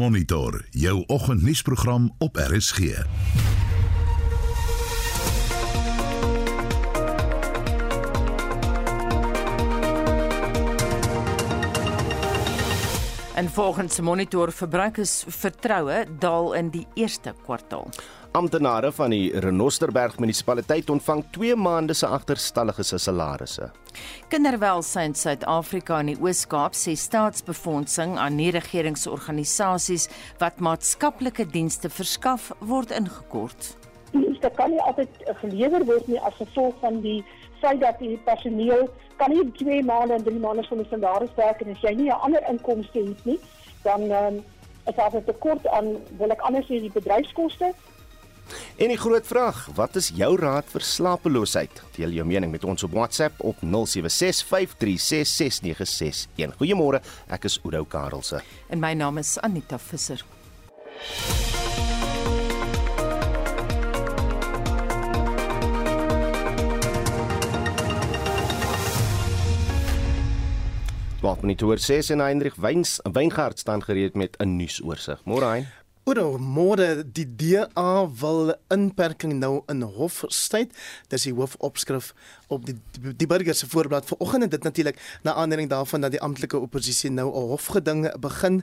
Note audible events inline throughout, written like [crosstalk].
Monitor jou oggendnuusprogram op RSG. En volgens Monitor verbruikersvertroue daal in die eerste kwartaal. Amptenare van die Renosterberg munisipaliteit ontvang 2 maande se agterstallige salarisse. Kinderwelsyn Suid-Afrika in die Oos-Kaap sê staatsbefondsing aan nie-regeringsorganisasies wat maatskaplike dienste verskaf word ingekort. Dit kan nie altyd gelewer word nie as gevolg van die feit dat die personeel kan nie 2 maande en 3 maande sonder salaris werk en as jy nie 'n ander inkomste het nie, dan um, is daar 'n tekort aan wil ek anders sê die bedryfskoste En die groot vraag, wat is jou raad vir slapeloosheid? Deel jou mening met ons op WhatsApp op 0765366961. Goeiemôre, ek is Oudo Karelse. En my naam is Anita Visser. Wat monitor sê en Heinrich Weins Weingart staan gereed met 'n nuusoorseig. Môre Hein. Oor môre die DA wil inperking nou in hof styd. Dis die hoofopskrif op die die, burger se voorblad vanoggend en dit natuurlik na aanleiding daarvan dat die amptelike oppositie nou 'n hofgeding begin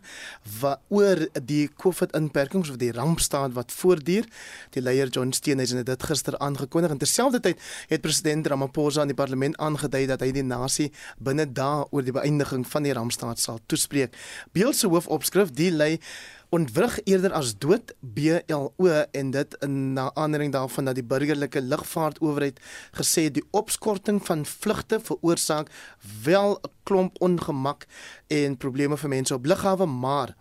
oor die COVID inperkings of die rampstaat wat voortduur. Die leier John Steenhuisen het dit gister aangekondig en terselfdertyd het president Ramaphosa aan die parlement aangedui dat hy die nasie binne dae oor die beëindiging van die rampstaat sal toespreek. Beeld se hoofopskrif die lei ontwrig eerder as dood BLO en dit in na aanleiding daarvan dat die burgerlike lugvaartowerheid gesê die opskorting van vlugte veroorsaak wel 'n klomp ongemak en probleme vir mense op lughawe maar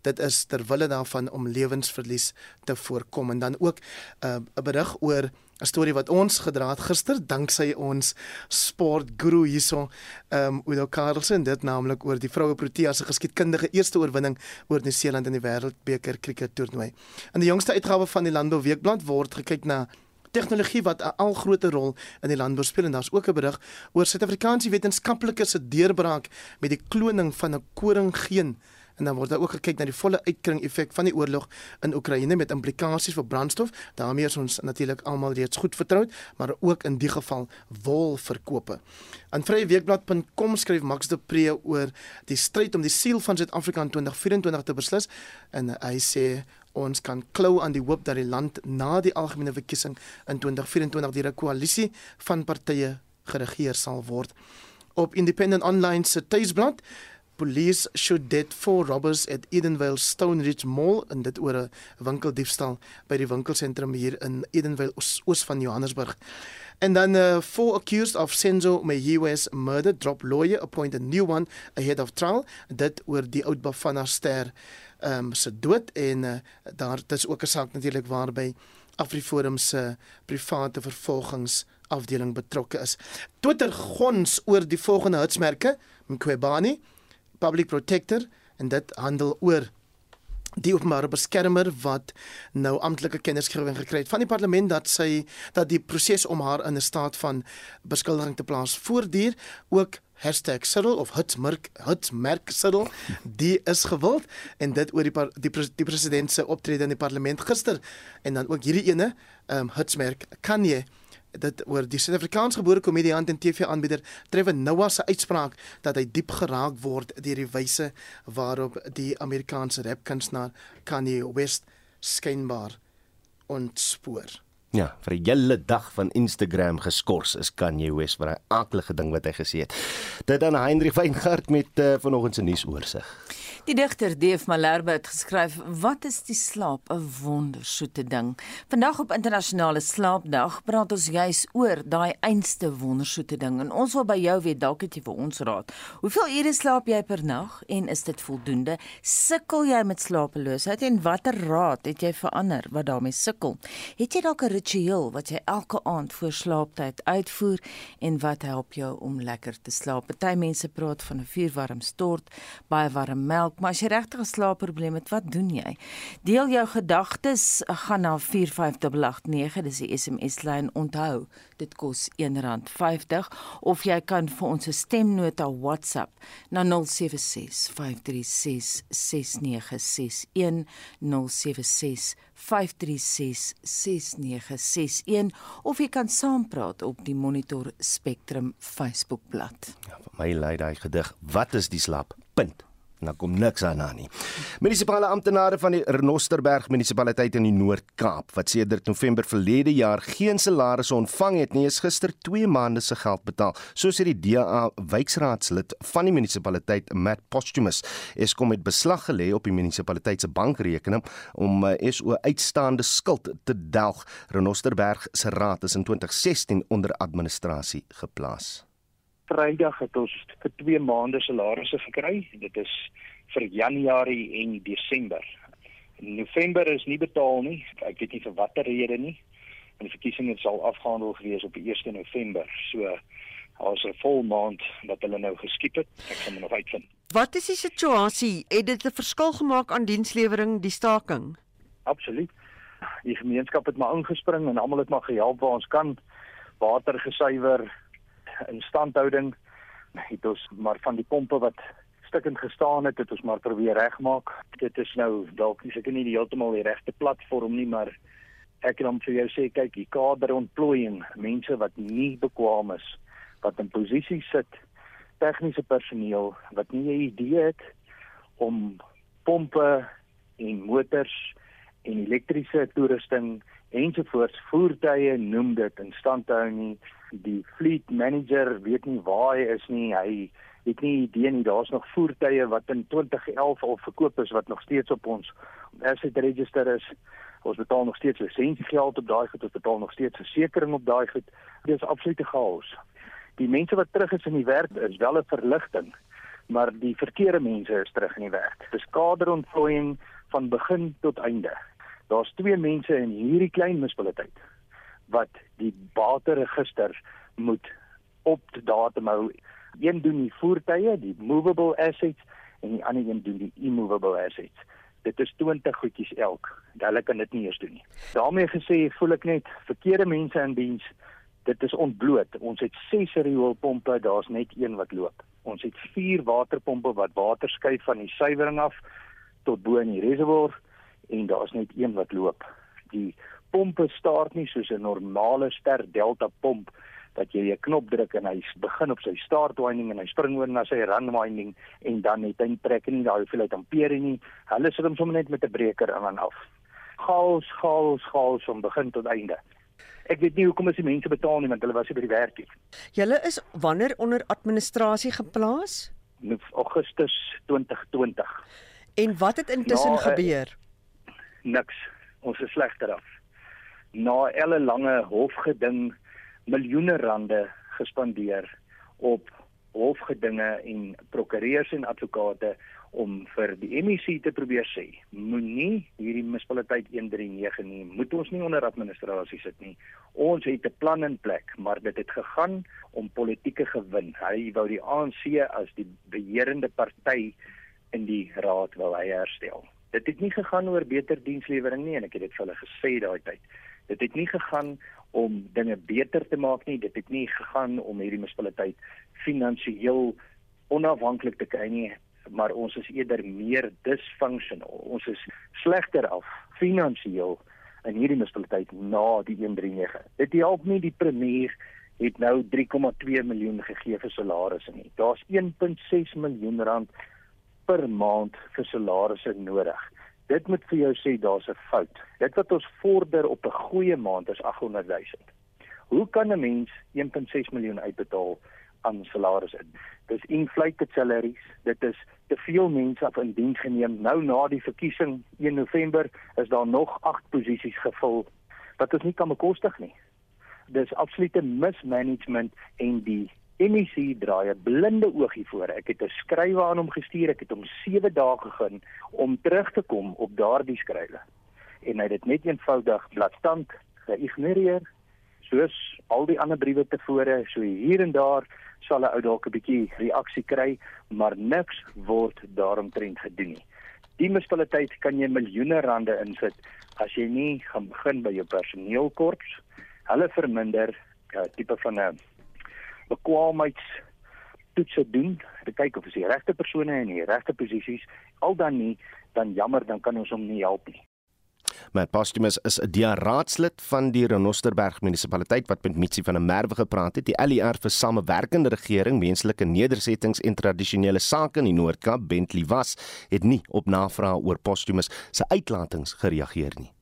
dit is ter wille daarvan om lewensverlies te voorkom en dan ook uh, 'n uh, berig oor 'n storie wat ons gedra het gister danksy ons sportguru hierso ehm um, Udo Carlsen dit naamlik oor die vroue Protea se geskiedkundige eerste oorwinning oor Nieu-Seeland in die Wêreldbeker kriket toernooi. In die jongste uitgawe van die Landbou Weekblad word gekyk na tegnologie wat 'n al groter rol in die landbou speel en daar's ook 'n berig oor Suid-Afrikaanse wetenskaplikes se deurbraak met die kloning van 'n koringgeen en dan word daar ook gekyk na die volle uitkring effek van die oorlog in Oekraïne met implikasies vir brandstof. daarmee is ons natuurlik almal reeds goed vertroud, maar ook in die geval wolverkope. Aan vryeweekblad.com skryf Max de Pre oor die stryd om die siel van Suid-Afrika in 2024 te beslis en hy sê ons kan klou aan die hoop dat die land na die algemene verkiesing in 2024 deur 'n koalisie van partye geregeer sal word. Op Independent Online se tuisblad Police shoot dead four robbers at Edenvale Stone Ridge Mall en dit oor 'n winkeldiefstal by die winkelsentrum hier in Edenvale oos, van Johannesburg. And then uh, four accused of Senzo Meyiwe's murder drop lawyer appoint a new one ahead of trial. Dit oor die oud Bafana ster ehm um, se dood en uh, daar dis ook 'n saak natuurlik waarby Afriforum se private vervolgingsafdeling betrokke is. Twitter gons oor die volgende hitsmerke: Mqwebani public protector en dit handel oor die openbare beskermer wat nou amptelike kennisgewing gekry het van die parlement dat sy dat die proses om haar in 'n staat van beskuldiging te plaas voortduur ook #Cyril of Hitsmerk Hitsmerk Cyril. Die is gewild en dit oor die die, die president se optrede in die parlement gister. En dan ook hierdie ene ehm um, Hitsmerk kan jy dit oor die Suid-Afrikaans gebore komediant en TV-aanbieder Trevor Noah se uitspraak dat hy diep geraak word deur die wyse waarop die Amerikaanse rapkunstenaar Kanye West skynbaar ontspoor. Ja, vir 'n hele dag van Instagram geskort is Kanye West vir 'n aardige ding wat hy gesê het. Dit dan Heinrich Weingart met uh, vanoggend se nuusoorseig. Die digter Deef Malherbe het geskryf: "Wat is die slaap? 'n Wondersoete ding." Vandag op internasionale slaapdag praat ons juis oor daai einste wondersoete ding en ons wil by jou weet dalk het jy vir ons raad. Hoeveel ure slaap jy per nag en is dit voldoende? Sukkel jy met slapeloosheid en watter raad het jy vir ander wat daarmee sukkel? Het jy dalk 'n ritueel wat jy elke aand voor slaaptyd uitvoer en wat help jou om lekker te slaap? Party mense praat van 'n vuurwarm stort, baie warm melk, maar as jy regtig 'n slaapprobleem het, wat doen jy? Deel jou gedagtes, gaan na 45889, dis die SMS lyn. Onthou, dit kos R1.50 of jy kan vir ons 'n stemnota WhatsApp na 076 536 6961 076 536 6961 of jy kan saampraat op die Monitor Spectrum Facebookblad. Ja, vir my lei daai gedig, wat is die slap? Punt en dan kom niks aan aan nie. Munisipale amptenare van die Renosterberg munisipaliteit in die Noord-Kaap wat sedert November verlede jaar geen salarisse ontvang het nie, is gister 2 maande se geld betaal, soos het die DA wyksraadslid van die munisipaliteit Matt Postumus Eskom het beslag gelê op die munisipaliteit se bankrekening om eh, SO uitstaande skuld te delg. Renosterberg se raad is in 2016 onder administrasie geplaas. Vrydag het ons vir 2 maande salarisse gekry. Dit is vir Januarie en Desember. November is nie betaal nie. Ek weet nie vir watter rede nie. En die verkiesing sal afgehandel gewees op die 1 November. So daar's 'n vol maand wat hulle nou geskiep het. Ek gaan nog uitvind. Wat is die situasie? Het dit 'n verskil gemaak aan dienslewering die staking? Absoluut. Die gemeenskap het maar ingespring en almal het maar gehelp waar ons kan. Water gesuiwer, instandhouding het ons maar van die pompe wat stukkend gestaan het, het ons maar probeer regmaak. Dit is nou dalk nie seker nie die heeltemal die regte platform nie, maar ek kan vir jou sê kyk, die kaderontplooiing, mense wat nie bekwame is, wat in posisies sit, tegniese personeel wat nie 'n idee het om pompe en motors en elektriese toerusting ensovoorts voertuie noem dit in stand hou nie die fleet manager weet nie waar hy is nie. Hy het nie idee nie. Daar's nog voertuie wat in 2011 al verkoop is wat nog steeds op ons asset register is. Ons betaal nog steeds lisensiegeld op daai goed, ons betaal nog steeds versekerings op daai goed. Dit is absolute chaos. Die mense wat terug is in die werk is wel 'n verligting, maar die verkeerde mense is terug in die werk. Dis kaderontplooiing van begin tot einde. Daar's twee mense in hierdie klein munisipaliteit wat die bateregister moet op te datum hou. Een doen die voertuie, die movable assets en die ander een doen die immovable assets. Dit is 20 goedjies elk. Hulle kan dit nie eers doen nie. daarmee gesê, voel ek net verkeerde mense in diens. Dit is ontbloot. Ons het 6 rioolpompe, daar's net een wat loop. Ons het 4 waterpompe wat water skuif van die suiwering af tot bo in die reservoir en daar's net een wat loop. Die pompe start nie soos 'n normale ster delta pomp dat jy 'n knop druk en hy begin op sy start winding en hy spring oor na sy run winding en dan net hy trek nie daai hoeveelheid ampere nie. Hulle sit hom sommer net met 'n breker aan en af. Chaos, chaos, chaos van begin tot einde. Ek weet nie hoekom as die mense betaal nie want hulle was nie by die werk nie. Julle is wanneer onder administrasie geplaas? In Augustus 2020. En wat het intussen Ja, eh, gebeur? Niks. Ons is slegter af. Na elle lange hofgeding miljoene rande gespandeer op hofgedinge en prokureurs en advokate om vir die MEC te probeer sê moenie hierdie munisipaliteit 139 nie moet ons nie onder administrasie sit nie ons het 'n plan in plek maar dit het gegaan om politieke gewin hy wou die ANC as die beheerende party in die raad wil hy herstel dit het nie gegaan oor beter dienslewering nie en ek het dit vir hulle gesê daai tyd dit het nie gegaan om dinge beter te maak nie. Dit het nie gegaan om hierdie munisipaliteit finansiëel onafhanklik te kry nie, maar ons is eerder meer dysfunctional. Ons is slegter af finansiëel in hierdie munisipaliteit na die 139. Dit help nie die premier het nou 3,2 miljoen gegee vir salarisse nie. Daar's 1.6 miljoen rand per maand vir salarisse nodig. Dit moet vir jou sê daar's 'n fout. Dit wat ons vorder op 'n goeie maand is 800 000. Hoe kan 'n mens 1.6 miljoen uitbetaal aan salarisse? Dis inflated salaries. Dit is te veel mense af in diens geneem. Nou na die verkiesing 1 November is daar nog 8 posisies gevul wat ons nie kan bekostig nie. Dis absolute mismanagement en die MEC draai 'n blinde oogie voor. Ek het 'n skrywe aan hom gestuur. Ek het hom 7 dae gegee om terug te kom op daardie skrywe. En hy het dit net eenvoudig bladstamp geïgnoreer soos al die ander briewe tevore. So hier en daar sal 'n ou dalk 'n bietjie reaksie kry, maar niks word daaromtrent gedoen nie. Die munisipaliteit kan jy miljoene rande insit as jy nie gaan begin by jou personeelkorps. Hulle verminder 'n ja, tipe van 'n bekwaamheids toetse doen, te kyk of is die regte persone in die regte posisies, al dan nie, dan jammer, dan kan ons hom nie help nie. Matt Postumus is 'n diaraadslid van die Renosterberg munisipaliteit wat met Mitsi van der Merwe gepraat het. Die LER vir samewerkende regering, menslike nedersettings en tradisionele sake in die Noord-Kaap, Bentley was, het nie op navrae oor Postumus se uitlatings gereageer nie.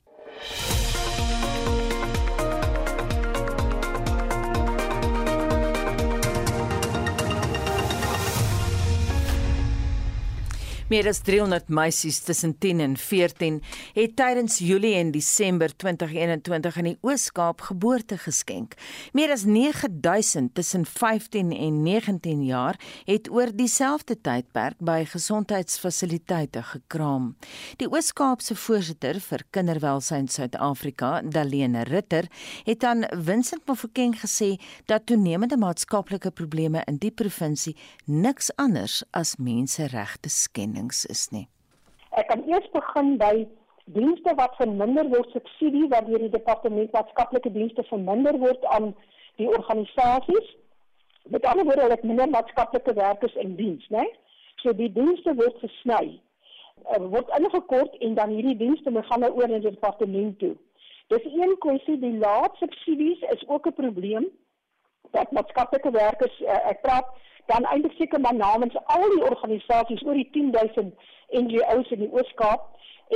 Meer as 300 meisies tussen 10 en 14 het tydens Julie en Desember 2021 in die Oos-Kaap geboorte geskenk. Meer as 9000 tussen 15 en 19 jaar het oor dieselfde tydperk by gesondheidsfasiliteite gekraam. Die Oos-Kaapse voorsitter vir Kinderwelsyn Suid-Afrika, Dalene Ritter, het aan Vincent Mofokeng gesê dat toenemende maatskaplike probleme in die provinsie niks anders as menseregte skending rekenings is nie. Ek kan eers begin by dienste wat verminder word subsidie wat deur die departement maatskaplike dienste verminder word aan die organisasies. Met ander woorde, hulle het minder maatskaplike werkers in diens, né? So die dienste word gesny. Er word ingekort en dan hierdie dienste moet gaan nou oor in die departement toe. Dis een kwessie, die laat subsidies is ook 'n probleem dat maatskaplike werkers uh, ek praat dan eintlik seker maar namens al die organisasies oor die 10000 NGO's in die Oos-Kaap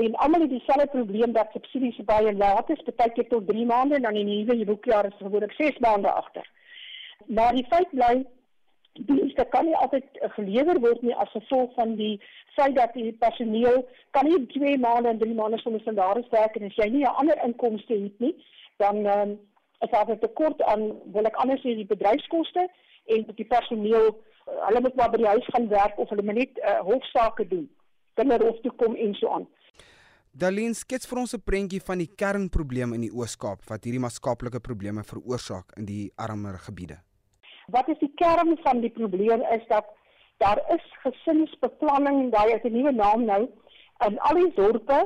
en almal het dieselfde probleem dat subsidies baie laat is, baie keer tot 3 maande en dan in die nuwe boekjaar is gewoonlik 6 maande agter. Maar die feit bly dienste kan nie altyd gelewer word nie as gevolg van die feit dat die personeel kan nie 2 maande en 3 maande sonder salaris werk en as jy nie 'n ander inkomste het nie, dan um, is daar 'n tekort aan wil ek anders sê die bedryfskoste en die personeel uh, hulle moet maar by die huis gaan werk of hulle moet net uh, hofsaake doen kinderhof toe kom en so aan Dalien skets vir ons 'n prentjie van die kernprobleem in die Oos-Kaap wat hierdie maatskaplike probleme veroorsaak in die armer gebiede. Wat is die kern van die probleem is dat daar is gesinsbeplanning, daai het 'n nuwe naam nou in al die dorpe,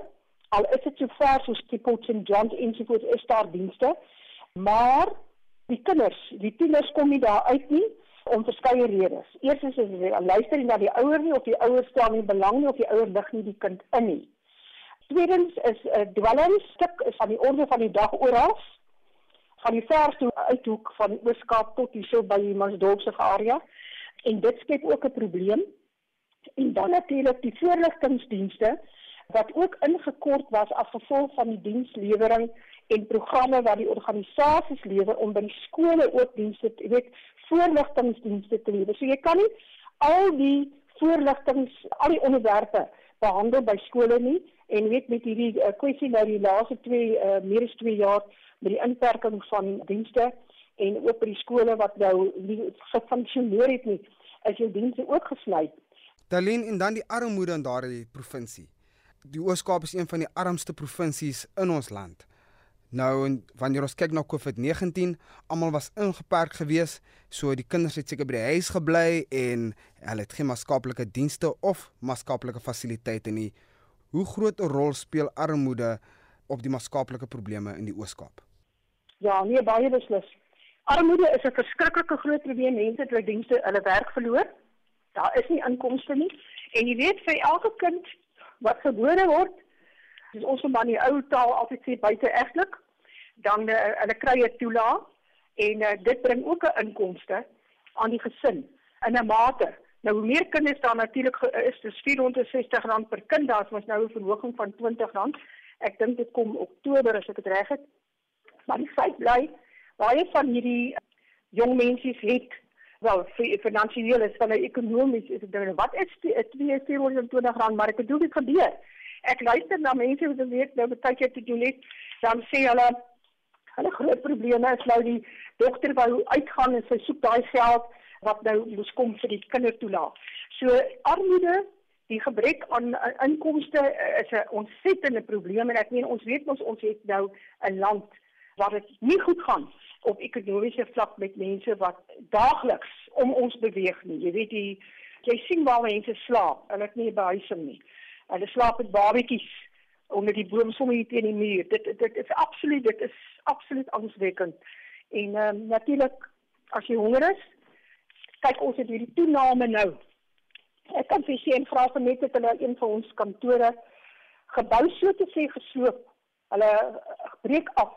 al is dit so ver soos Tipot en John ensovoorts is daar dienste, maar die kinders, die tieners kom nie daar uit nie om verskeie redes. Eerstens is hulle luister nie na die ouers nie of die ouers stel nie belang nie of die ouers lig nie die kind in nie. Tweedens is 'n uh, dwelmstuk is van die orde van die dag oral van die verste uithoek van Ooskaap tot hier so by Mansdorpse area en dit skep ook 'n probleem. En dan natuurlik die voorligtingdienste wat ook ingekort was as gevolg van die dienslewering en programme wat die organisasies lewer om by die skole ook dienste, jy weet, voorligtingdienste te lewer. So jy kan nie al die voorligtings, al die onderwerpe behandel by skole nie en weet met hierdie uh, kwessie nou die laaste 2 uh, eh, meer as 2 jaar met die inperking van dienste en ook by die skole wat nou nie gefunksioneer het nie, is jou dienste ook gesny. Dalien en dan die armoede in daardie provinsie. Die Oos-Kaap is een van die armste provinsies in ons land. Nou en wanneer ons kyk na COVID-19, almal was ingeperk geweest, so die kinders het seker by die huis gebly en hulle het geen maatskaplike dienste of maatskaplike fasiliteite nie. Hoe groot 'n rol speel armoede op die maatskaplike probleme in die Oos-Kaap? Ja, nee, baie beslis. Armoede is 'n verskriklike groot probleem. Mense het hulle dienste, hulle werk verloor. Daar is nie inkomste nie. En jy weet vir elke kind wat gebore word, dis ons van die ou taal altyd sê buite egtelik dan uh, hulle kry 'n toelaag en uh, dit bring ook 'n inkomste aan die gesin in 'n mate. Nou hoe meer kinders daar natuurlik is dis R460 per kind daar's mos nou 'n verhoging van R20. Ek dink dit kom Oktober as ek dit reg het. Maar die feit bly baie van hierdie jong mense het wel finansiëel is van 'n ekonomies is dit nou wat is die 2420 maar ek bedoel dit gebeur ek luister na mense wat weet nou baie keer te doen het dan sê hulle hulle groot probleme is nou die dogter wou uitgaan en sy soek daai geld wat nou moes kom vir die kindertoelaag. So armoede, die gebrek aan uh, inkomste uh, is 'n ontsettende probleem en ek meen ons weet ons ons het nou 'n land waar dit nie goed gaan op ekonomiese vlak met mense wat daagliks om ons beweeg nie. Jy weet die jy sien waar mense slaap, hulle het nie 'n behuising nie. Hulle slaap met babetjies onder die boom sommer teen die muur. Dit dit is absoluut dit is absoluut angswekkend. En ehm um, natuurlik as jy honger is, kyk ons het hierdie toename nou. Ek kan vir sien vra vir net dat hulle een van ons kantore gebou so te sê gesloop. Hulle breek af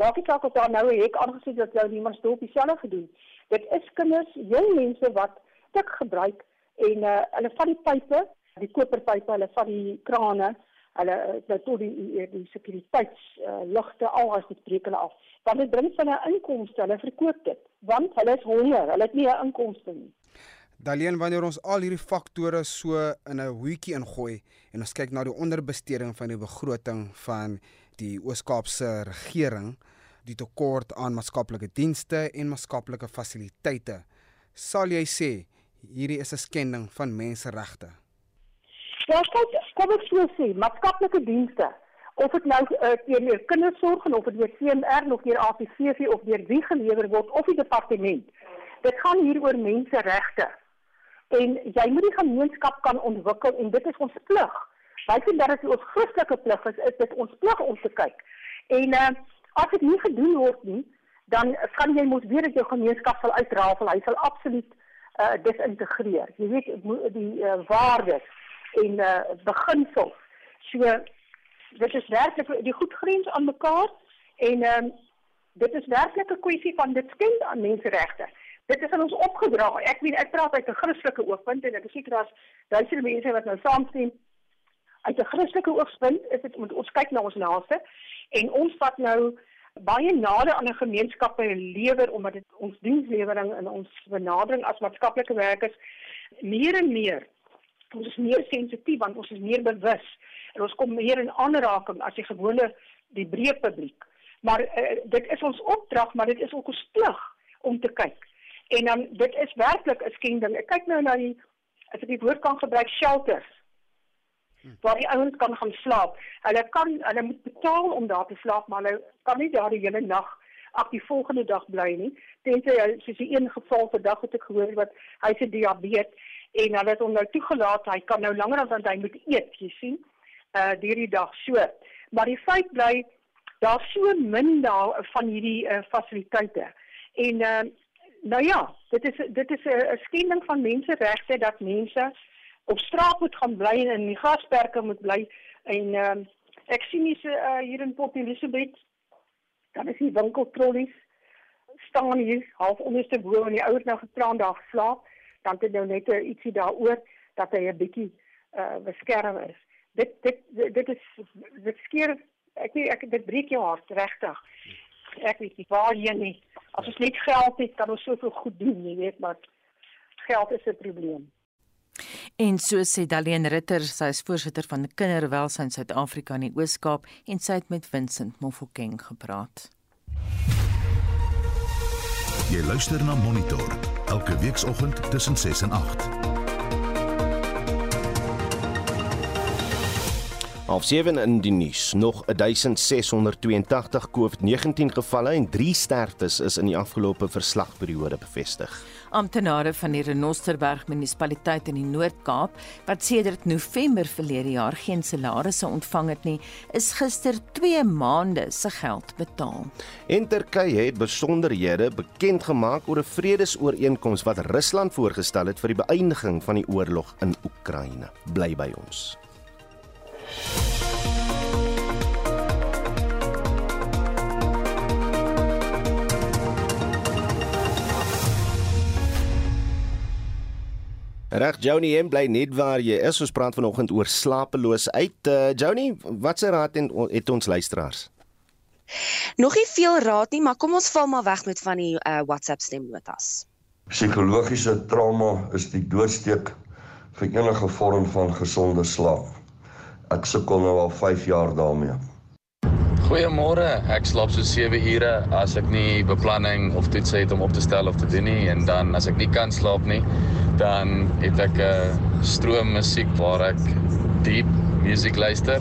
Maak nie saak of daar nou 'n hek aangesit dat jy niemand stop dieselfde gedoen. Dit is kinders, jong mense wat tik gebruik en uh, hulle vat die pype, die koperpype, hulle vat die krane, hulle nou tot die die, die sekuriteits uh, ligte al as dit breek hulle af. Want dit bring hulle inkomste, hulle verkoop dit, want hulle is honger, hulle het nie 'n inkomste nie. Daleen wanneer ons al hierdie faktore so in 'n hoetjie ingooi en ons kyk na die onderbesteding van die begroting van die Oos-Kaapse regering, die tekort aan maatskaplike dienste en maatskaplike fasiliteite. Sal jy sê hierdie is 'n skending van menseregte? Ja, kyk, kom ek sê, sê maatskaplike dienste of dit nou uh, teenoor kindersorg en of dit deur CMR of deur APCV of deur wie gelewer word of die departement. Dit gaan hier oor menseregte. En jy moet die gemeenskap kan ontwikkel en dit is ons plig. Baie vind dat dit ons Christelike plig is, is dit ons plig om te kyk. En uh, as dit nie gedoen word nie, dan gaan jy mos weer dat jou gemeenskap sal uitrafel. Hy sal absoluut uh disintegreer. Jy weet die uh, waardes en uh beginsels. So dit is werklik die goed grens aan mekaar en um, dit is werklik 'n kwessie van dit skend aan menseregte. Dit is aan ons opgedra. Ek weet ek praat uit 'n Christelike oogpunt en ek is seker daar's duisende mense wat nou saamstem. Uit 'n Christelike oogpunt is dit moet ons kyk na ons naaste en ons vat nou baie nader aan 'n gemeenskap lewer omdat dit ons dienslewering en ons benadering as maatskaplike werkers meer en meer ons is meer sensitief want ons is meer bewus. En ons kom meer in aanraking as die gewone die breë publiek. Maar uh, dit is ons opdrag maar dit is ook ons plig om te kyk. En dan dit is werklik 'n skending. Ek kyk nou na die as ek die woord kan gebruik shelters waar die ouens kan gaan slaap. Hulle kan hulle moet betaal om daar te slaap, maar hulle kan nie daar die hele nag op die volgende dag bly nie. Tensy soos die een geval vandag het ek gehoor wat hy se diabetes en hulle het hom nou toegelaat, hy kan nou langer as wat hy moet eet, jy sien. Uh hierdie dag so. Maar die feit bly daar so min daar van hierdie uh, fasiliteite. En uh nou ja, dit is dit is 'n skending van menseregte dat mense op straat moet gaan bly en in die grasperke moet bly en uh, ek sien hier uh, hier in Port Elizabeth dan is die winkeltrollies staan hier half onderste bo en die ouers nou gepraat daar slaap dan het nou net ietsie daaroor dat hy 'n bietjie uh beskerm is. Dit dit dit is dit skeer ek weet ek dit breek jou hart regtig ek weet nie waar jy nie. As ons net geld het kan ons soveel goed doen jy weet maar geld is 'n probleem. En so sê Daleen Ritter, sy is voorsitter van Kinderwelsyn Suid-Afrika in die Oos-Kaap en sy het met Vincent Mofokeng gepraat. Jy luister na Monitor elke weekoggend tussen 6 en 8. Op 7 in die nuus, nog 1682 COVID-19 gevalle en 3 sterftes is in die afgelope verslagperiode bevestig. Amptenare van die Renosterberg munisipaliteit in die Noord-Kaap wat sedert November verlede jaar geen salarisse ontvang het nie, is gister 2 maande se geld betaal. En Turkye het besonderhede bekend gemaak oor 'n vredesooreenkoms wat Rusland voorgestel het vir die beëindiging van die oorlog in Oekraïne. Bly by ons. Reg Joni, jy bly net waar jy is. Ons praat vanoggend oor slapeloos uit. Uh, Joni, watse raad het, het ons luisteraars? Nog nie veel raad nie, maar kom ons val maar weg met van die uh, WhatsApp stemnotas. Psigologiese trauma is die doodsteek vir enige vorm van gesonde slaap. Ek sukkel nou al 5 jaar daarmee. Goeiemôre. Ek slaap so 7 ure as ek nie beplanning of toets het om op te stel of te doen nie en dan as ek nie kan slaap nie, dan het ek 'n stroom musiek waar ek diep musiek luister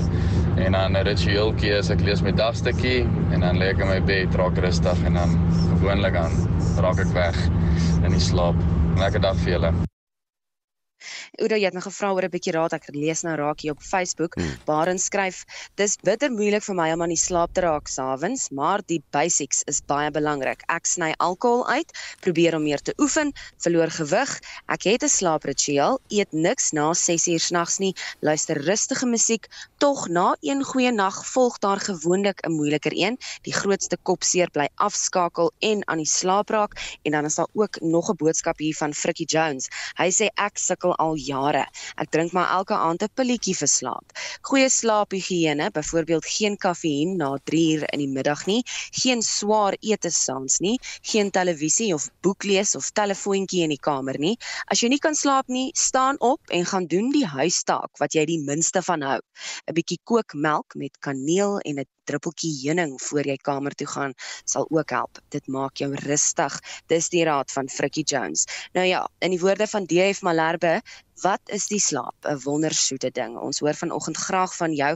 En dan 'n ritueeltjie is ek lees my dagstukkie en dan lê ek in my bed, raak rustig en dan gewoonlik aan raak ek weg in die slaap. Lekker dag vir julle. Oudo, jy het my gevra oor 'n bietjie raad. Ek lees nou raak hier op Facebook. Hmm. Baren skryf: "Dis bitter moeilik vir my om aan die slaap te raak s'avonds, maar die basics is baie belangrik. Ek sny alkohol uit, probeer om meer te oefen, verloor gewig. Ek het 'n slaapritueel, eet niks na 6uur s'nags nie, luister rustige musiek. Tog na een goeie nag volg daar gewoonlik 'n moeiliker een. Die grootste kopseer bly afskakel en aan die slaap raak en dan is daar ook nog 'n boodskap hier van Frikkie Jones. Hy sê ek sukkel al jare. Ek drink maar elke aand 'n pilletjie vir slaap. Goeie slaaphigiëne, byvoorbeeld geen kafeïen na 3 uur in die middag nie, geen swaar ete saans nie, geen televisie of boek lees of telefoontjie in die kamer nie. As jy nie kan slaap nie, staan op en gaan doen die huistaak wat jy die minste van hou. 'n Bietjie kookmelk met kaneel en 'n druppeltjie heuning voor jy kamer toe gaan sal ook help. Dit maak jou rustig. Dis die raad van Frikkie Jones. Nou ja, in die woorde van DF Malherbe, Wat is die slaap? 'n Wondersoete ding. Ons hoor vanoggend graag van jou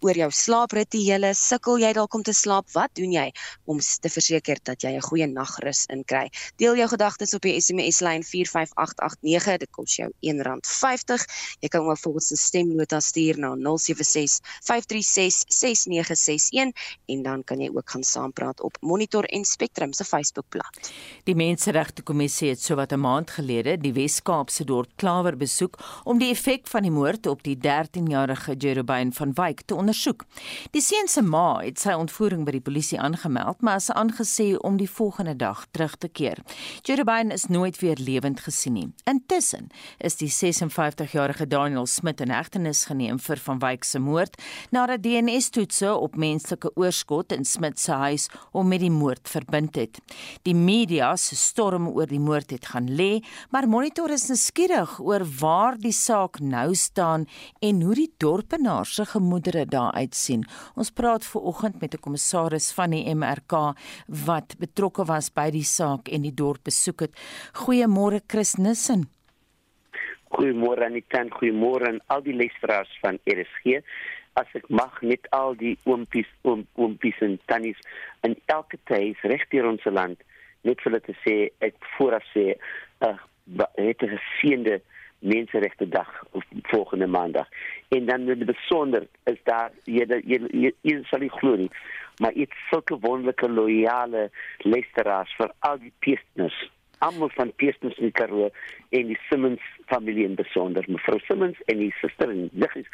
oor jou slaaprituele. Sukkel jy dalk om te slaap? Wat doen jy om te verseker dat jy 'n goeie nagrus inkry? Deel jou gedagtes op die SMS lyn 45889. Dit kos jou R1.50. Jy kan ook volgens 'n stemnota stuur na 076 536 6961 en dan kan jy ook gaan saampraat op Monitor en Spectrum se Facebookblad. Die Menseregte Kommissie het sowat 'n maand gelede die Wes-Kaapse dorp Klawer besoek om die effek van die moord op die 13-jarige Jerubyn van Wyk te ondersoek. Die seun se ma het sy ontvoering by die polisie aangemeld, maar is aangesê om die volgende dag terug te keer. Jerubyn is nooit weer lewend gesien nie. Intussen is die 56-jarige Daniel Smit in hegtenis geneem vir van Wyk se moord nadat DNA-toetse op menslike oorskot in Smit se huis hom met die moord verbind het. Die media se storm oor die moord het gaan lê, maar Monitor is nuuskierig oor waar die saak nou staan en hoe die dorpenaars se gemoedere daar uitsien. Ons praat ver oggend met 'n kommissaris van die MRK wat betrokke was by die saak en die dorp besoek het. Goeiemôre Chris Nissen. Goeiemôre Anita, goeiemôre aan al die luisteraars van RSG. As ek mag net al die oompies, oom, oompies en tannies in elke tyd regdeur ons land net vir hulle te sê ek vooraf sê uh, het 'n geseënde menseregte dag of volgende maandag. En dan met besonder is daar jy jy, jy, jy sal nie glo nie, maar dit sulke wonderlike loyale luisteraars vir al die peesters. Almal van peesters in Karoo en die Simmons familie in besonder, mevrou Simmons en die suster en niggies.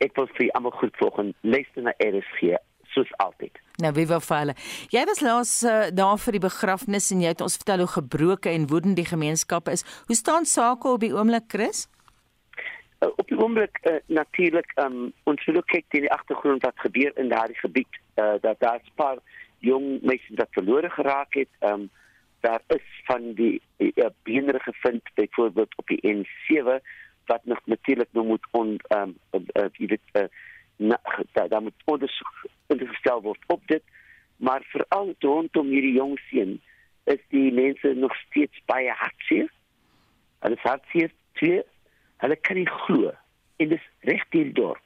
Ek wil vir almal goed volgens luister na RSG soos altyd. Nou wie vir hulle. Jy was laas uh, daar vir die begrafnis en jy het ons vertel hoe gebroke en woedend die gemeenskap is. Hoe staan sake op die oomblik, Chris? Uh, op die oomblik uh, natuurlik um, ons wil kyk in die agtergrond wat gebeur in daardie gebied uh, dat daar 'n paar jong mense wat verlore geraak het. Um, daar is van die uh, beenre gevind byvoorbeeld op die N7 wat nog natuurlik nog moet on um, uh, jy weet uh, na, da, da moet ondersoek ingestel word op dit. Maar veral rondom hierdie jong seun is die mense nog steeds baie hartseer. Hulle is hartseer twee hulle kan nie glo. En dis reg hier dorp.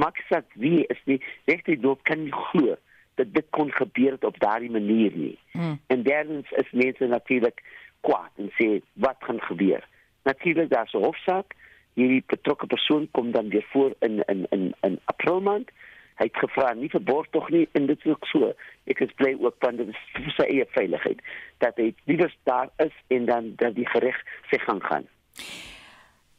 Maak sê wie is nie reg hier dorp kan nie glo dat dit kon gebeur op daardie manier nie. Hmm. en derdens is mense natuurlik kwaad en sê wat gaan gebeur? Natuurlik daar's 'n hofsaak hierdie betrokke persoon kom dan weer voor in in in in April maand. Hy het gevra nie verborg tog nie en dit is ook so. Ek is bly ook van dit vir sy eie veiligheid dat hy liewer daar is en dan dat die gereg sy gang gaan.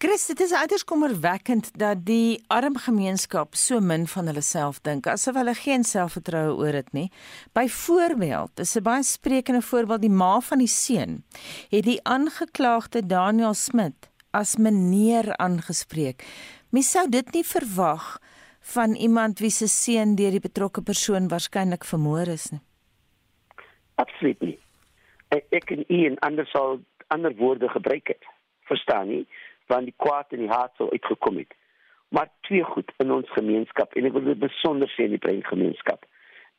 Chris, dit is uiters kommerwekkend dat die arm gemeenskap so min van hulle self dink asof hulle geen selfvertroue oor dit nie. Byvoorbeeld, is 'n baie sprekende voorbeeld die ma van die seun het die aangeklaagde Daniel Smit as meneer aangespreek. Mens sou dit nie verwag van iemand wie se seun deur die betrokke persoon waarskynlik vermoor is nie. Absoluut nie. Ek, en u en ander sal ander woorde gebruik het. Verstaan nie van die kwaad en die haat sou uitgekom het. Maar twee goed in ons gemeenskap en ek wil dit besonder sê in die brein gemeenskap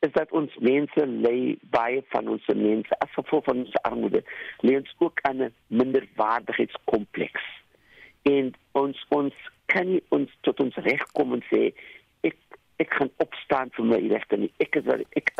is dat ons mense lê baie van ons mense as gevolg van ons armoede lê ons ook aan 'n minderwaardigheidskompleks en ons ons kan nie ons tot ons reg kom en sê ek ek gaan opstaan vir my regte nie. Ek is ek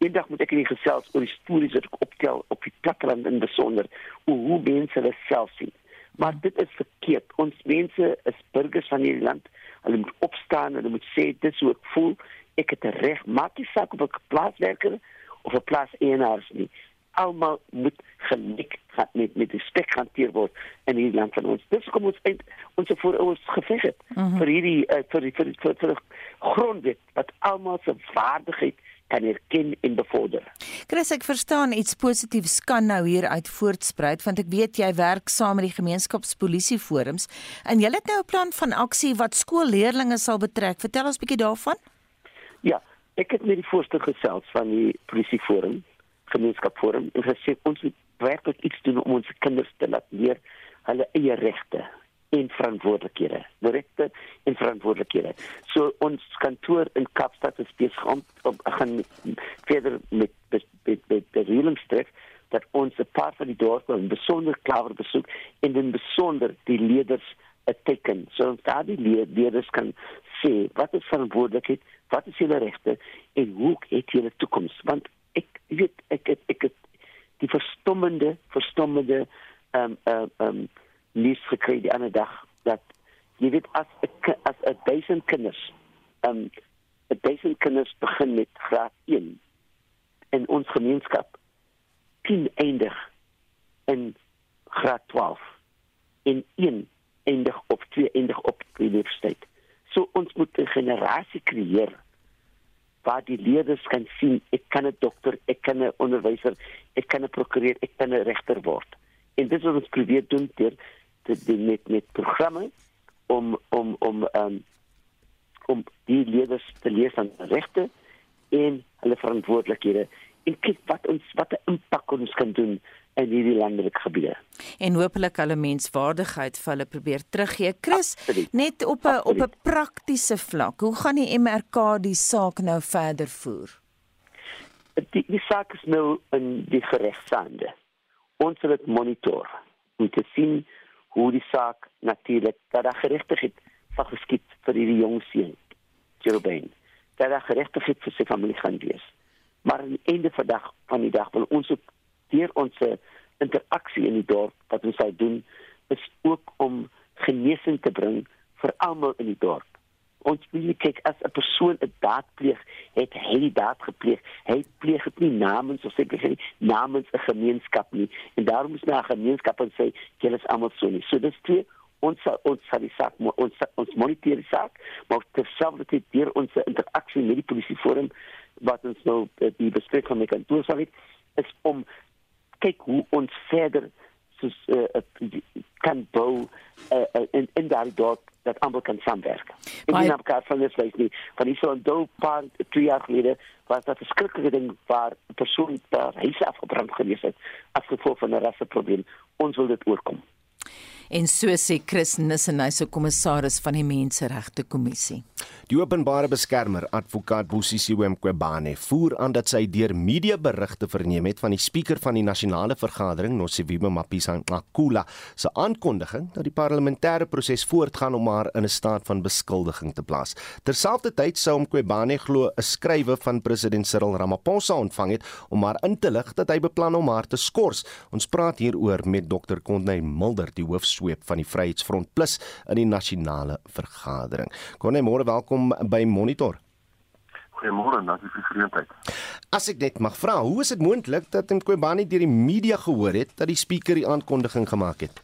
eendag moet ek in die gesels oor die stories wat ek optel op die platteland in besonder hoe hoe mense hulle self sien. Maar dit is verkeerd. Ons mense is burgers van hierdie land. Hulle moet opstaan hulle moet sê dit is hoe ek voel. Ek het 'n reg. Maak nie saak of ek plaaswerker of 'n plaas eienaar is nie. Almal moet gelyk met met respek hanteer word in hierdie land van ons. Dis kom ons uit ons voorouders geveg het mm -hmm. vir hierdie uh, vir die vir die vir die grondwet wat almal se waardigheid kan erken en bevorder. Chris, ek verstaan iets positiefs kan nou hier uit voortspruit want ek weet jy werk saam met die gemeenskapspolisieforums en jy het nou 'n plan van aksie wat skoolleerders sal betrek. Vertel ons 'n bietjie daarvan. Ja, ek het met die voorsteur gesels van die polisieforum, gemeenskapsforum en gesê ons moet werklik iets doen om ons kinders te laat leer hulle eie regte en verantwoordelikhede. Regte en verantwoordelikhede. So ons kantoor in Kaapstad is besig om gaan verder met met met, met die reëlingstrek dat ons 'n paar van die dorpe in besonder klawer besoek en in besonder die leerders 'n teken. So dat die leerders kan sê wat is verantwoordelikheid, wat is hulle regte en hoe het hulle toekoms? Want ek weet ek ek, ek, ek die verstommende verstommende ehm um, ehm um, um, nuus gekry die ander dag dat jy weet as as 'n duisend kinders ehm um, 'n duisend kinders begin met graad 1 in ons gemeenskap 10 eindig in graad 12 en 1 eindig op 2 eindig op universiteit. So ons moet 'n generasie creëer waar die leerders kan sien ek kan 'n dokter, ek kan 'n onderwyser, ek kan 'n prokureur, ek kan 'n regter word. En dit is wat ons probeer doen deur dit met met programme om om om um, om die leerders te leer van regte en hulle verantwoordelikhede en kyk wat ons wat 'n impak ons kan doen in hierdie landelike gebiede. En hopelik hulle menswaardigheid vir hulle probeer teruggee. Chris, Absoluut. net op 'n op 'n praktiese vlak, hoe gaan die MRK die saak nou verder voer? Die, die saak is nou in die geregsaande. Ons sal dit monitor om te sien hoe die saak natuurlik dat daar geregtigheid sal geskied vir hierdie jong seun, Jerobeen. Dat daar geregtigheid vir sy familie gaan wees. Maar aan die einde van die dag van die dag wil ons ook deur ons interaksie in die dorp wat ons sou doen is ook om genesing te bring vir almal in die dorp. Ons wil kyk as 'n persoon 'n daad pleeg, het hy die daad gepleeg. Hy pleeg dit nie namens of seker nie namens 'n gemeenskap nie. En daarom is na 'n gemeenskap en sê julle is almal so nie. So dis twee ons ons sal die saak ons ons moniteer die saak, maar terselfdertyd deur ons interaksie met die polisieforum wat ons nou eh, die bespreking met kantoor sal hê is om kyk hoe ons verder soos uh, kan bou uh, in in daardie dorp dat almal kan saamwerk. En nie op kaart van dit wys nie. Van die so 'n doop paar twee jaar gelede was dat 'n skrikkelike ding waar 'n persoon daar huis afgebrand gewees het as gevolg van 'n rasseprobleem. Ons wil dit oorkom. En so sê Chris Nissen, hy's 'n kommissaris van die Menseregte Kommissie. Die openbare beskermer, advokaat Bosisiwe Mqobane, voer aan dat sy deur mediaberigte verneem het van die spreker van die nasionale vergadering, Nosiviwe Mapisa Nkula, se aankondiging dat die parlementêre proses voortgaan om haar in 'n staat van beskuldiging te plaas. Terselfdertyd sou Mqobane glo 'n skrywe van president Cyril Ramaphosa ontvang het om haar in te lig dat hy beplan om haar te skors. Ons praat hieroor met Dr. Kondney Mulder, die hoof sweep van die Vryheidsfront Plus in die nasionale vergadering. Konne môre welkom by Monitor. Goeiemôre, dankie vir die geleentheid. As ek net mag vra, hoe is dit moontlik dat Mqobani deur die media gehoor het dat die spreker die aankondiging gemaak het?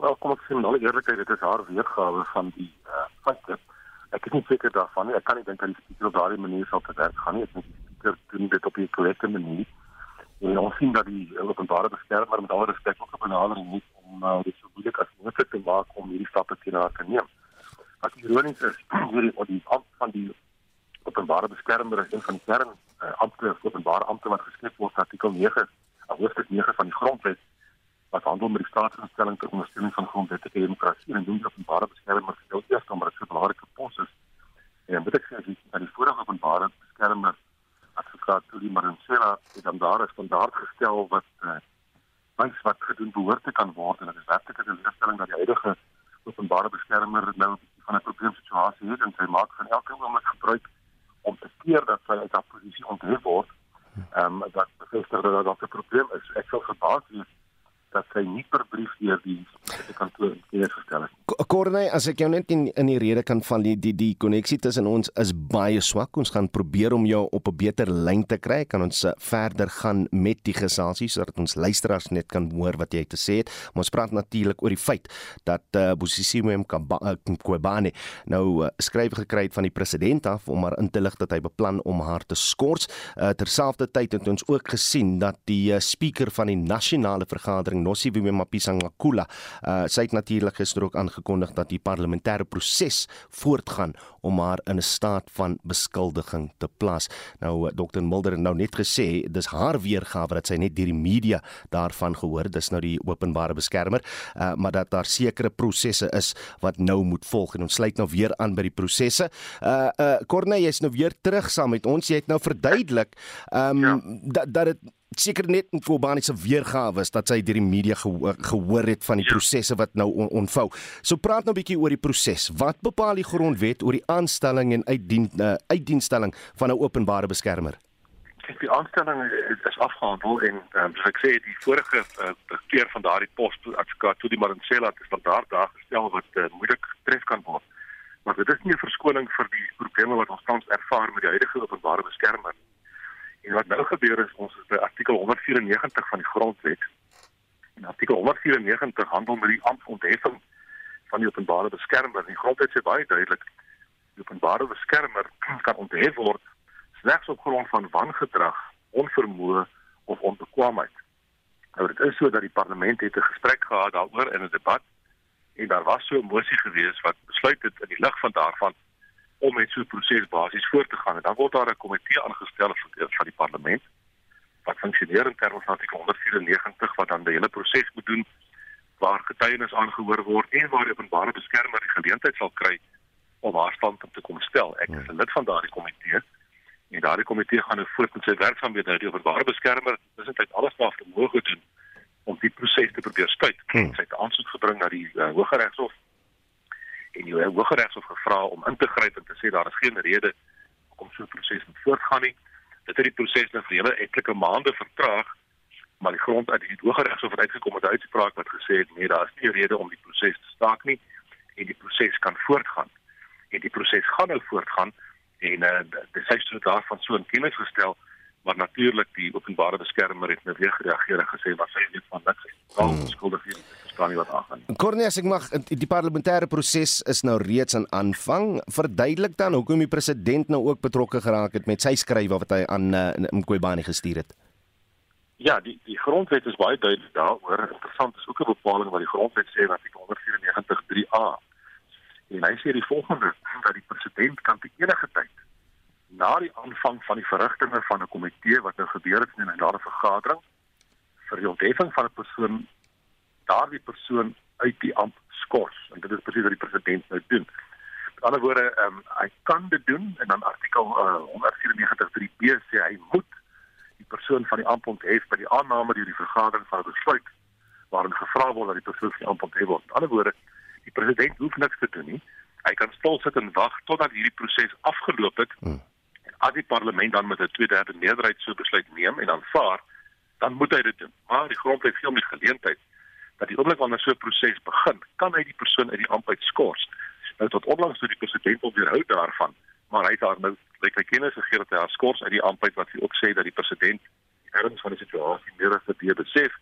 Wel, kom ek sê met alle eerlikheid, dit is haar weergawe van die uh, feite. Ek is nie seker daarvan nie. Ek kan nie dink dat die spreker op daardie manier sou te werk gaan nie. Ek dink die spreker doen dit op 'n korrekte manier. En ons sien dat die openbare beskermer met alle respek ook op 'n benadering moet om uh, dit so moeilik as moontlik te maak om hierdie stappe teen haar te neem. Wat ironies is, [clears throat] wat die ampt van die openbare beskermer is een van die kern uh, amptelike openbare ampte wat geskep word artikel 9, hoofstuk 9 van die grondwet wat handel met die staatsinstelling ter ondersteuning van grondwetlike demokrasie en doen die openbare beskermer gestel eers omdat dit so 'n belangrike pos is. En dit ek sê is dat die vorige openbare beskermer advokaat Tuli Marinsela het dan daar 'n standaard gestel wat uh, wys wat gedoen behoort te kan word en dit is werklik 'n leerstelling dat die huidige openbare beskermer nou van 'n probleemsituasie het en sy maak van elke oomblik gebruik om te keer dat sy uit haar posisie onthef word. Ehm um, dat bevestig dat daar 'n probleem is. Ek sal verbaas wees dat sy nie per brief deur die kantoor kennis gestel het. Korney, as ek jou net in in die rede kan van die die die koneksie tussen ons is baie swak. Ons gaan probeer om jou op 'n beter lyn te kry. Kan ons uh, verder gaan met die geselsie sodat ons luisteraars net kan hoor wat jy te sê het. Maar ons praat natuurlik oor die feit dat uh, Bosisiwe Mqobane nou uh, skryf gekry het van die president af om haar in te lig dat hy beplan om haar te skors. Uh, Terselfdertyd het ons ook gesien dat die uh, speaker van die nasionale vergadering Nosiviwe Mapisa-Nqakula, uh, sy het natuurlik gister ook aangekondig dat die parlementêre proses voortgaan om haar in 'n staat van beskuldiging te plaas. Nou uh, Dr Mulder het nou net gesê dis haar weergawe dat sy net deur die media daarvan gehoor, dis nou die openbare beskermer, uh, maar dat daar sekere prosesse is wat nou moet volg en ons sluit nou weer aan by die prosesse. Uh uh Corne, jy's nou weer terug saam met ons. Jy het nou verduidelik ehm um, ja. dat dat dit seker net Kobani se weergawe is dat sy deur die media gehoor, gehoor het van die ja. prosesse wat nou on, onvou. So praat nou 'n bietjie oor die proses. Wat bepaal die grondwet oor die aanstelling en uitdien uh, uitdienstelling van 'n openbare beskermer? Kyk, die aanstelling is, is afgehandel en um, soos ek sê, die vorige uh, keer van daardie pos advokaat toe die Marincela het standaard daar gestel wat uh, moeilik tref kan word. Maar dit is nie 'n verskoning vir die probleme wat ons tans ervaar met die huidige openbare beskermer. En wat nou gebeur is ons is by artikel 194 van die grondwet. En artikel 194 handel met die amptontheffing van die openbare beskermer. Die grondwet sê baie duidelik die openbare beskermer [clears throat] kan onthef word slegs op grond van wangedrag, onvermoë of onbekwaamheid. Nou dit is so dat die parlement het 'n gesprek gehad daaroor in 'n debat en daar was so 'n mosie gewees wat besluit het in die lig van daarvan om met so 'n proses basies voort te gaan en dan word daar 'n komitee aangestel van die parlement wat funksioneer in terme van artikel 194 wat dan die hele proses moet doen waar getuienis aangehoor word en waar die openbare beskermer die geleentheid sal kry om haar standpunt te kom stel. Ek is 'n lid van daardie komitee en daardie komitee gaan nou voort met sy werksaamhede uit die openbare beskermer tussen tyd alles wat vermoë doen om die proses te probeer stuit. Hmm. Sy het aansoek gebring na die uh, Hooggeregshof en die Hooggeregshof gevra om in te gryp en te sê daar is geen rede om so 'n proses te voortgaan nie. Dit het die proses nou vir hele etlike maande vertraag, maar die grond uit die Hooggeregshof het uitgekom met 'n uitspraak wat gesê het nee, daar is nie rede om die proses te staak nie en die proses kan voortgaan. En die proses gaan nou voortgaan en uh, dit sê so daarvan so in kennis gestel maar natuurlik die openbare beskermer het nou weer gereageer en gesê wat sy weet van niks. Hmm. skuldig hier verstaan nie wat aangaan nie. Cornelis, ek mag die parlementêre proses is nou reeds aan aanvang. Verduidelik dan hoekom die president nou ook betrokke geraak het met sy skrywe wat hy aan uh, Mqobani gestuur het. Ja, die die grondwet is baie duidelik daaroor. Interessant is ook 'n bepaling wat die grondwet sê in artikel 194.3a. En hy sê die volgende dat die president kan te enige tyd na die aanvang van die verrigtinge van 'n komitee wat nou gebeur het in 'n daar 'n vergadering vir die ontheffing van 'n persoon daardie persoon uit die amp skors en dit is presies wat die president nou doen. Met ander woorde, ehm um, hy kan dit doen en dan artikel uh, 194.3b sê hy moet die persoon van die amp onthef by die aanname deur die vergadering van besluit waarin gevra word dat die persoon van die amp onthef word. Met ander woorde, die president hoef niks te doen nie. Hy kan stil sit en wag totdat hierdie proses afgeloop het. Hmm as die parlement dan met 'n tweederde meerderheid so besluit neem en aanvaar, dan moet hy dit doen. Maar die grondwet gee hom die geleentheid dat die oomblik wanneer so 'n proses begin, kan hy die persoon uit die amp uitskors. Nou tot onlangs toe die president op weerhou daarvan, maar hy het daar nou lyk hy kennis gegee dat hy haar skors uit die amp uit wat hy ook sê dat die president erns van die situasie meer as dit besef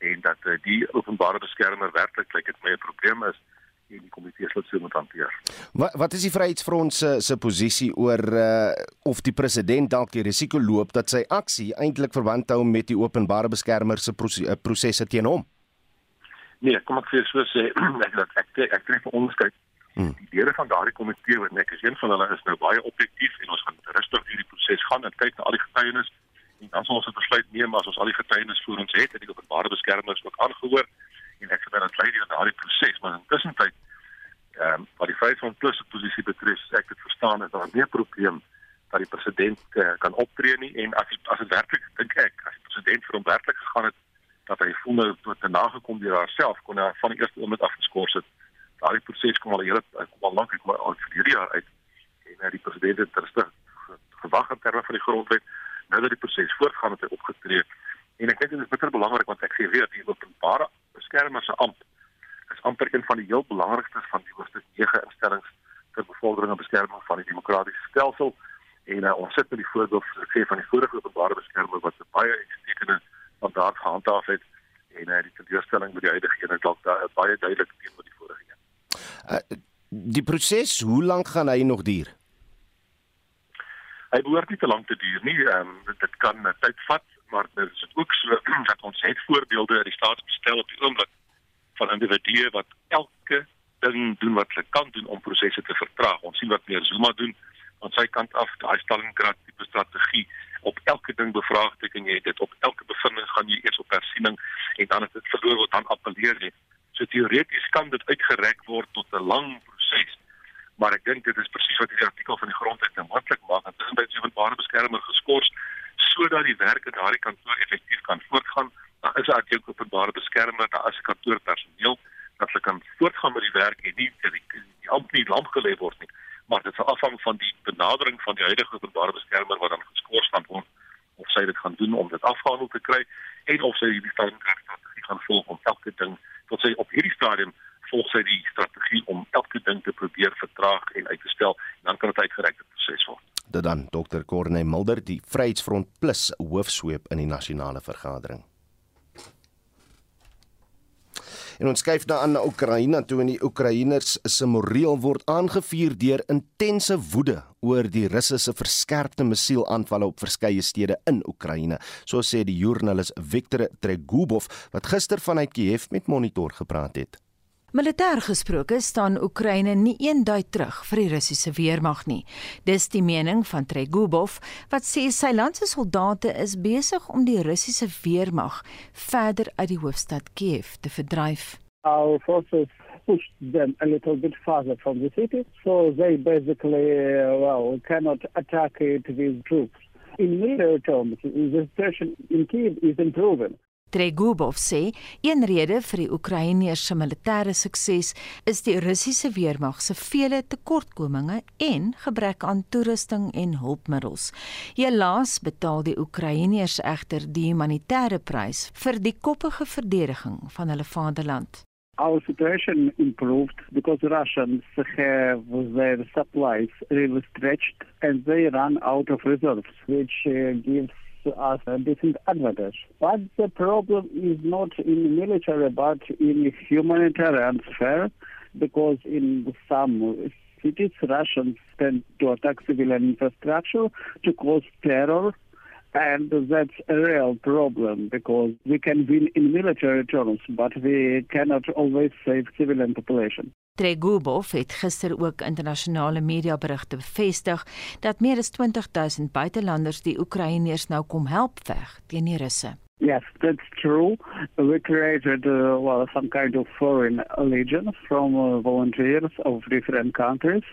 en dat uh, die openbare beskermer werklik lyk dit my 'n probleem is en die komitee sal so moet hanteer. Wat wat is die Vryheidsfront se se posisie oor uh, of die president dalk die risiko loop dat sy aksie eintlik verband hou met die openbare beskermer se uh, prosesse teen hom? Nee, kom ek vir so sê [clears throat] ek dat ek ek, ek tref 'n onderskeid. Hmm. Die lede van daardie komitee wat net is een van hulle is nou baie objektief en ons gaan rustig hierdie proses gaan en kyk na al die getuienis en sal ons 'n besluit neem as ons al die getuienis voor ons het en die openbare beskermers ook aangehoor en ek sê dat lei die daardie proses maar intussen tyd ehm um, wat die feit van plus posisie betref ek het verstaan dat daar nie 'n probleem dat die president uh, kan optree nie. En as as dit werklik dink ek as die president vir hom werklik gegaan het dat hy voel nou tot te nagekom deur haarself kon hy van die eerste oomblik af geskort het. Daardie proses kom al hele kom al lank ek maar al vir hierdie jaar uit. En uh, die president het rustig gewag in terme van die grondwet nou dat die proses voortgaan het hy opgetree en ek dink dit is baie belangrik want ek sê weer die openbare beskermer se amp is amper een van die heel belangrikstes van die hoogste 9 instellings ter bevordering en beskerming van die demokratiese stelsel en uh, ons sit met die voorbeeld sê van die vorige openbare beskermer wat baie uitstekende mandaat gehandhaaf het en uh, die teleurstelling met die huidige een is dalk baie duidelik teenoor die vorige een. Uh, die proses, hoe lank gaan hy nog duur? Hy behoort nie te lank te duur nie. Ehm um, dit kan uh, tyd vat, maar dit is ook so [clears throat] dat ons het voorbeelde uit die staatsbestel op die oomblik van individue wat elke ding doen wat hulle kan doen om prosesse te vertraag. Ons sien wat meer Zuma doen aan sy kant af, daai Stalingrad tipe strategie op elke ding bevraagteken jy dit op elke bevinding gaan jy eers op hersiening en dan as dit verloor word dan appeleer jy. So teoreties kan dit uitgereik word tot 'n lang proses. Maar ek dink dit is presies wat die artikel van die grondwet nou moontlik maak dat dit by die openbare beskermer geskort sodat die werk in daardie kantoor effektief kan voortgaan. Daar is ook 'n openbare beskermer, daar 'n kantoorpersoneel dat hulle kan voortgaan met die werk en nie dat die, die amp nie lamp gelê word nie maar dit sal afhang van die benadering van die huidige openbare beskermer wat dan geskort gaan word of sy dit gaan doen om dit afgehandel te kry en of sy die strategie gaan volg om elke ding tot sy op hierdie stadium volg sy die strategie om elke ding te probeer vertraag en uit te stel en dan kan dit uitgereikte proses word. Dit dan Dr. Corne Mulder die Vryheidsfront Plus hoofsweep in die nasionale vergadering. En ons skuif nou aan na Oekraïne toe en die Oekraïners se moreel word aangevuur deur intense woede oor die Russiese verskerpte missielaanvalle op verskeie stede in Oekraïne, so sê die joernalis Viktor Tregubov wat gister vanuit Kiev met Monitor gepraat het. Militêr gesproke staan Oekraïne nie eenduid terug vir die Russiese weermag nie. Dis die mening van Tregubov wat sê sy land se soldate is besig om die Russiese weermag verder uit die hoofstad Kiev te verdryf. Our forces pushed them a little bit farther from the city, so they basically, uh, well, cannot attack it with troops. In military terms, the situation in Kiev is improving. Tregubov sê een rede vir die Oekraïners se militêre sukses is die Russiese weermag se vele tekortkominge en gebrek aan toerusting en hulpmiddels. Helaas betaal die Oekraïners egter die humanitêre prys vir die koppige verdediging van hulle vaderland. Our situation improved because Russians have their supplies really stretched and they run out of reserves, which uh, gives us a decent advantage. But the problem is not in military but in humanitarian sphere because in some cities Russians tend to attack civilian infrastructure to cause terror and that's a real problem because we can win in military terms but we cannot always save civilian population. Tregubov het gister ook internasionale mediaberigte bevestig dat meer as 20000 buitelanders die Oekraïners nou kom help veg teen die Russe. Yes, that's true. We created uh, well, some kind of foreign legion from uh, volunteers of different countries,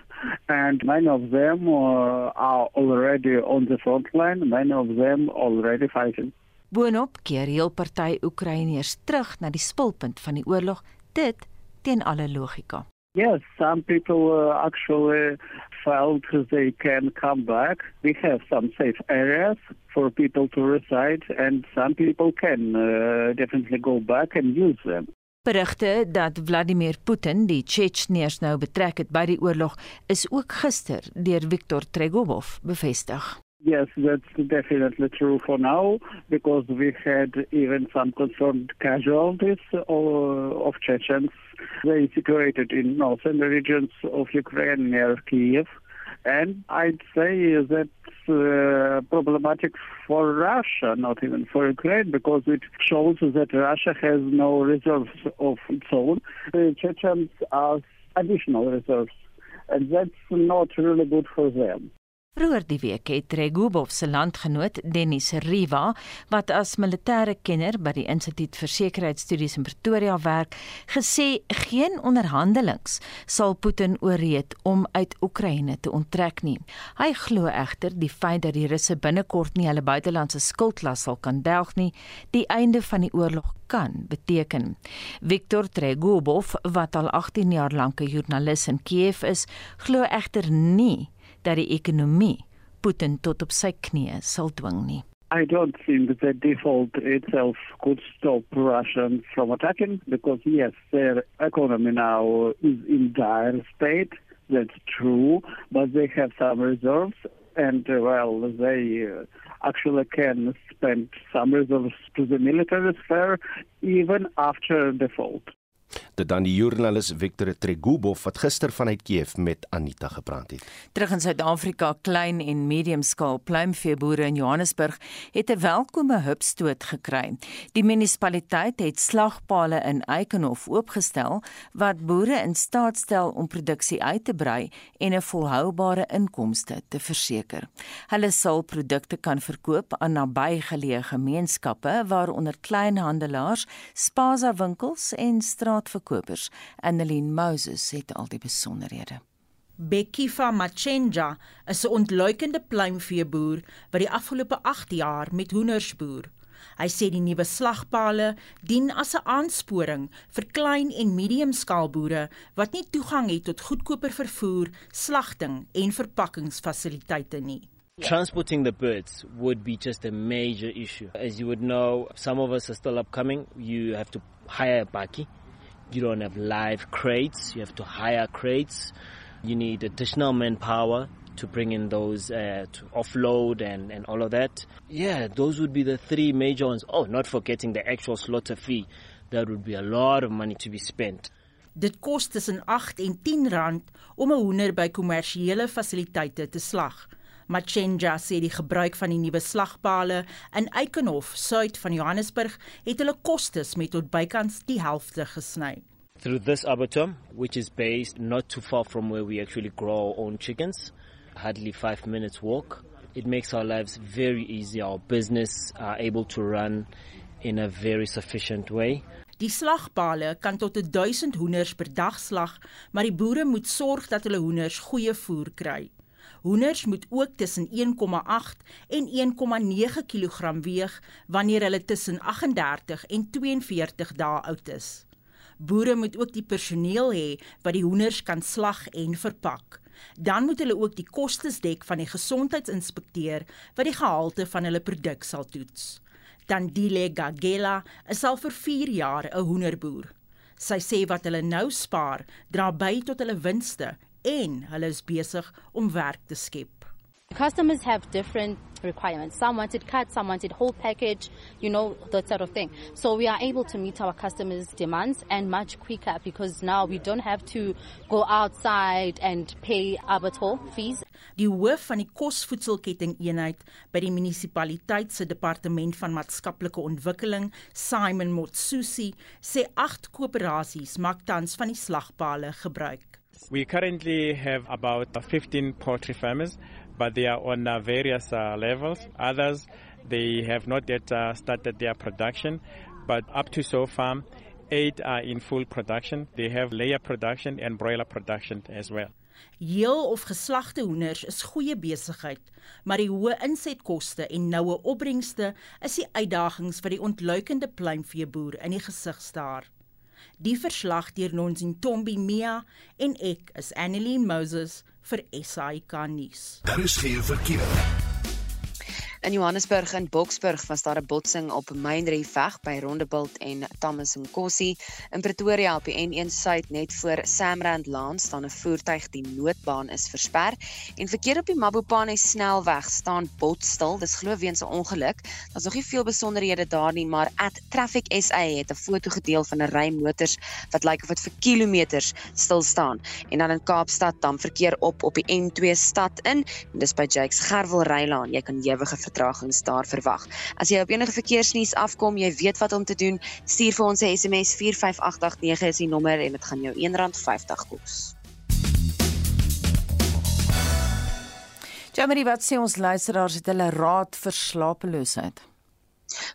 and many of them uh, are already on the front line. Many of them already fighting. Boonop keer heel party Oekraïners terug na die spulpunt van die oorlog, dit teen alle logika. Yes, some people uh, actually felt they can come back. We have some safe areas for people to reside, and some people can uh, definitely go back and use them. Berigte dat Vladimir Putin die Checheniers nou betrek het by die oorlog is ook gister deur Viktor Tregubov bevestig. Yes, that's definitely true for now because we had even some confirmed casualties of Chechens. They situated in northern regions of Ukraine near Kiev. And I'd say that's uh, problematic for Russia, not even for Ukraine, because it shows that Russia has no reserves of its own. The Chechens are additional reserves, and that's not really good for them. Vroeër die week het Regubov se landgenoot Dennis Riva, wat as militêre kenner by die Instituut vir Sekuriteitsstudies in Pretoria werk, gesê geen onderhandelings sal Putin ooreed om uit Oekraïne te onttrek nie. Hy glo egter die feit dat die Russe binnekort nie hulle buitelandse skuldlas sal kan delg nie, die einde van die oorlog kan beteken. Viktor Tregubov, wat al 18 jaar lank 'n joernalis in Kiev is, glo egter nie dat die ekonomie Putin tot op sy knieë sal dwing nie. I don't think that the default itself could stop Russians from attacking because yes, their economy now is in dire state. That's true, but they have some reserves, and uh, well, they uh, actually can spend some reserves to the military sphere even after default. Dit dan die joernalis Victor Tregubov wat gister vanuit Kiev met Anita gepraat het. Terug in Suid-Afrika, klein en medium skaal pluimveeboere in Johannesburg het 'n welkome hupstoot gekry. Die munisipaliteit het slagpale in Eikenhof oopgestel wat boere in staat stel om produksie uit te brei en 'n volhoubare inkomste te verseker. Hulle sal produkte kan verkoop aan nabygeleë gemeenskappe waaronder kleinhandelaars, spaza winkels en straatverkopers. Annelien Moses het al die besonderhede. Bekifa Machenja is 'n ontluikende pluimveeboer wat die afgelope 8 jaar met hoenders boer. Hy sê die nuwe slagpale dien as 'n aansporing vir klein en medium skaalboere wat nie toegang het tot goedkoper vervoer, slagting en verpakkingsfasiliteite nie. Transporting the birds would be just a major issue. As you would know, some of us are still upcoming. You have to hire a bakkie. You don't have live crates. You have to hire crates. You need additional manpower to bring in those uh, to offload and, and all of that. Yeah, those would be the three major ones. Oh, not forgetting the actual slaughter fee. That would be a lot of money to be spent. Dit kos tussen 8 en 10 rand om 'n hoender by kommersiële fasiliteite te slag. Machenja sê die gebruik van die nuwe slagpale in Eikenhof, suid van Johannesburg, het hulle kostes met tot bykans die helfte gesny. Through this abattoir, which is based not too far from where we actually grow our own chickens, hardly 5 minutes walk, it makes our lives very easy. Our business are able to run in a very sufficient way. Die slagpale kan tot 1000 hoenders per dag slag, maar die boere moet sorg dat hulle hoenders goeie voer kry. Hoenders moet ook tussen 1,8 en 1,9 kg weeg wanneer hulle tussen 38 en 42 dae oud is. Boere moet ook die personeel hê wat die hoenders kan slag en verpak. Dan moet hulle ook die kostes dek van die gesondheidsinspekteur wat die gehalte van hulle produk sal toets. Tandile Gagela is al vir 4 jaar 'n hoenderboer. Sy sê wat hulle nou spaar, dra by tot hulle winste en hulle is besig om werk te skep. Customers have different requirements. Some wanted cut, some wanted whole package, you know, that sort of thing. So we are able to meet our customers' demands and much quicker because now we don't have to go outside and pay abattoir fees. Die hoof van die kosvoedselketting eenheid by die munisipaliteit se departement van maatskaplike ontwikkeling, Simon Motsusi, sê agt koöperasies maak tans van die slagpale gebruik. We currently have about 15 poultry farmers, but they are on uh, various uh, levels. Others, they have not yet uh, started their production, but up to so far, eight are in full production. They have layer production and broiler production as well. Heel of geslagte hoenders is goeie besigheid, maar die hoë insetkoste en noue opbrengste is die uitdagings vir die ontluikende pluimveeboer in die gesig staar. Die verslag deur Nonsin Tombi Mia en ek is Annelie Moses vir SAK nuus. Daar is geen verkeer. In Johannesburg en Boksburg was daar 'n botsing op Mainriefweg by Rondebult en Thomas en Kossie. In Pretoria op die N1 Suid net voor Samrand Laan staan 'n voertuig die noodbaan is versper en verkeer op die Mabopane snelweg staan botstil. Dis glo weens 'n ongeluk. Daar's nog nie veel besonderhede daar nie, maar at Traffic SA het 'n foto gedeel van 'n ry motors wat lyk of dit vir kilometers stil staan. En dan in Kaapstad dan verkeer op op die N2 stad in. En dis by Jakes Gerwel Rylaan. Jy kan ewige vertragings daar verwag. As jy op enige verkeersnuus afkom, jy weet wat om te doen. Stuur vir ons 'n SMS 45889 is die nommer en dit gaan jou R1.50 kos. Jamie, wat sê ons luisteraars het hulle raad vir slapeloosheid?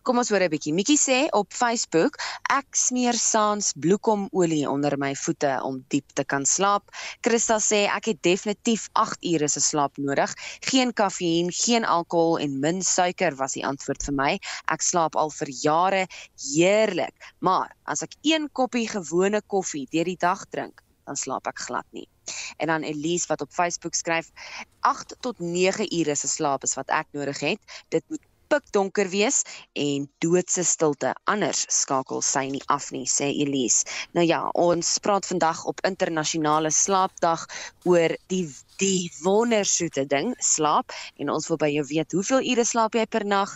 Kom ons hoor 'n bietjie. Mikkie sê op Facebook, ek smeer saans bloekomolie onder my voete om diep te kan slaap. Christa sê ek het definitief 8 ure se slaap nodig. Geen kafeïen, geen alkohol en min suiker was die antwoord vir my. Ek slaap al vir jare heerlik. Maar as ek een koppie gewone koffie deur die dag drink, dan slaap ek glad nie. En dan Elise wat op Facebook skryf 8 tot 9 ure se slaap is wat ek nodig het. Dit moet pikdonker wees en doodse stilte anders skakel sy nie af nie sê Elise. Nou ja, ons praat vandag op internasionale slaapdag oor die die wondersoete ding, slaap en ons wil by jou weet hoeveel ure slaap jy per nag?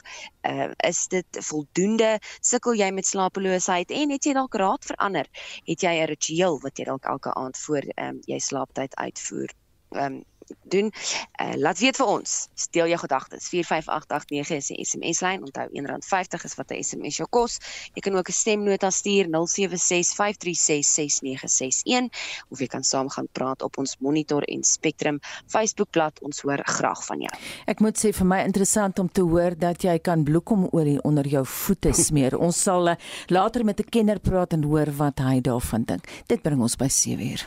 Uh, is dit voldoende? Sukkel jy met slapeloosheid en het jy dalk raad verander? Het jy 'n ritueel wat jy dalk elke aand voor um, jy slaaptyd uitvoer? Um, doen. Uh, laat weet vir ons. Steel jou gedagtes. 45889 is die SMS lyn. Onthou R1.50 is wat 'n SMS jou kos. Jy kan ook 'n stemnota stuur 0765366961 of jy kan saam gaan praat op ons Monitor en Spectrum Facebookblad. Ons hoor graag van jou. Ek moet sê vir my interessant om te hoor dat jy kan bloekomolie onder jou voete smeer. [laughs] ons sal uh, later met 'n kenner praat en hoor wat hy daarvan dink. Dit bring ons by 7:00.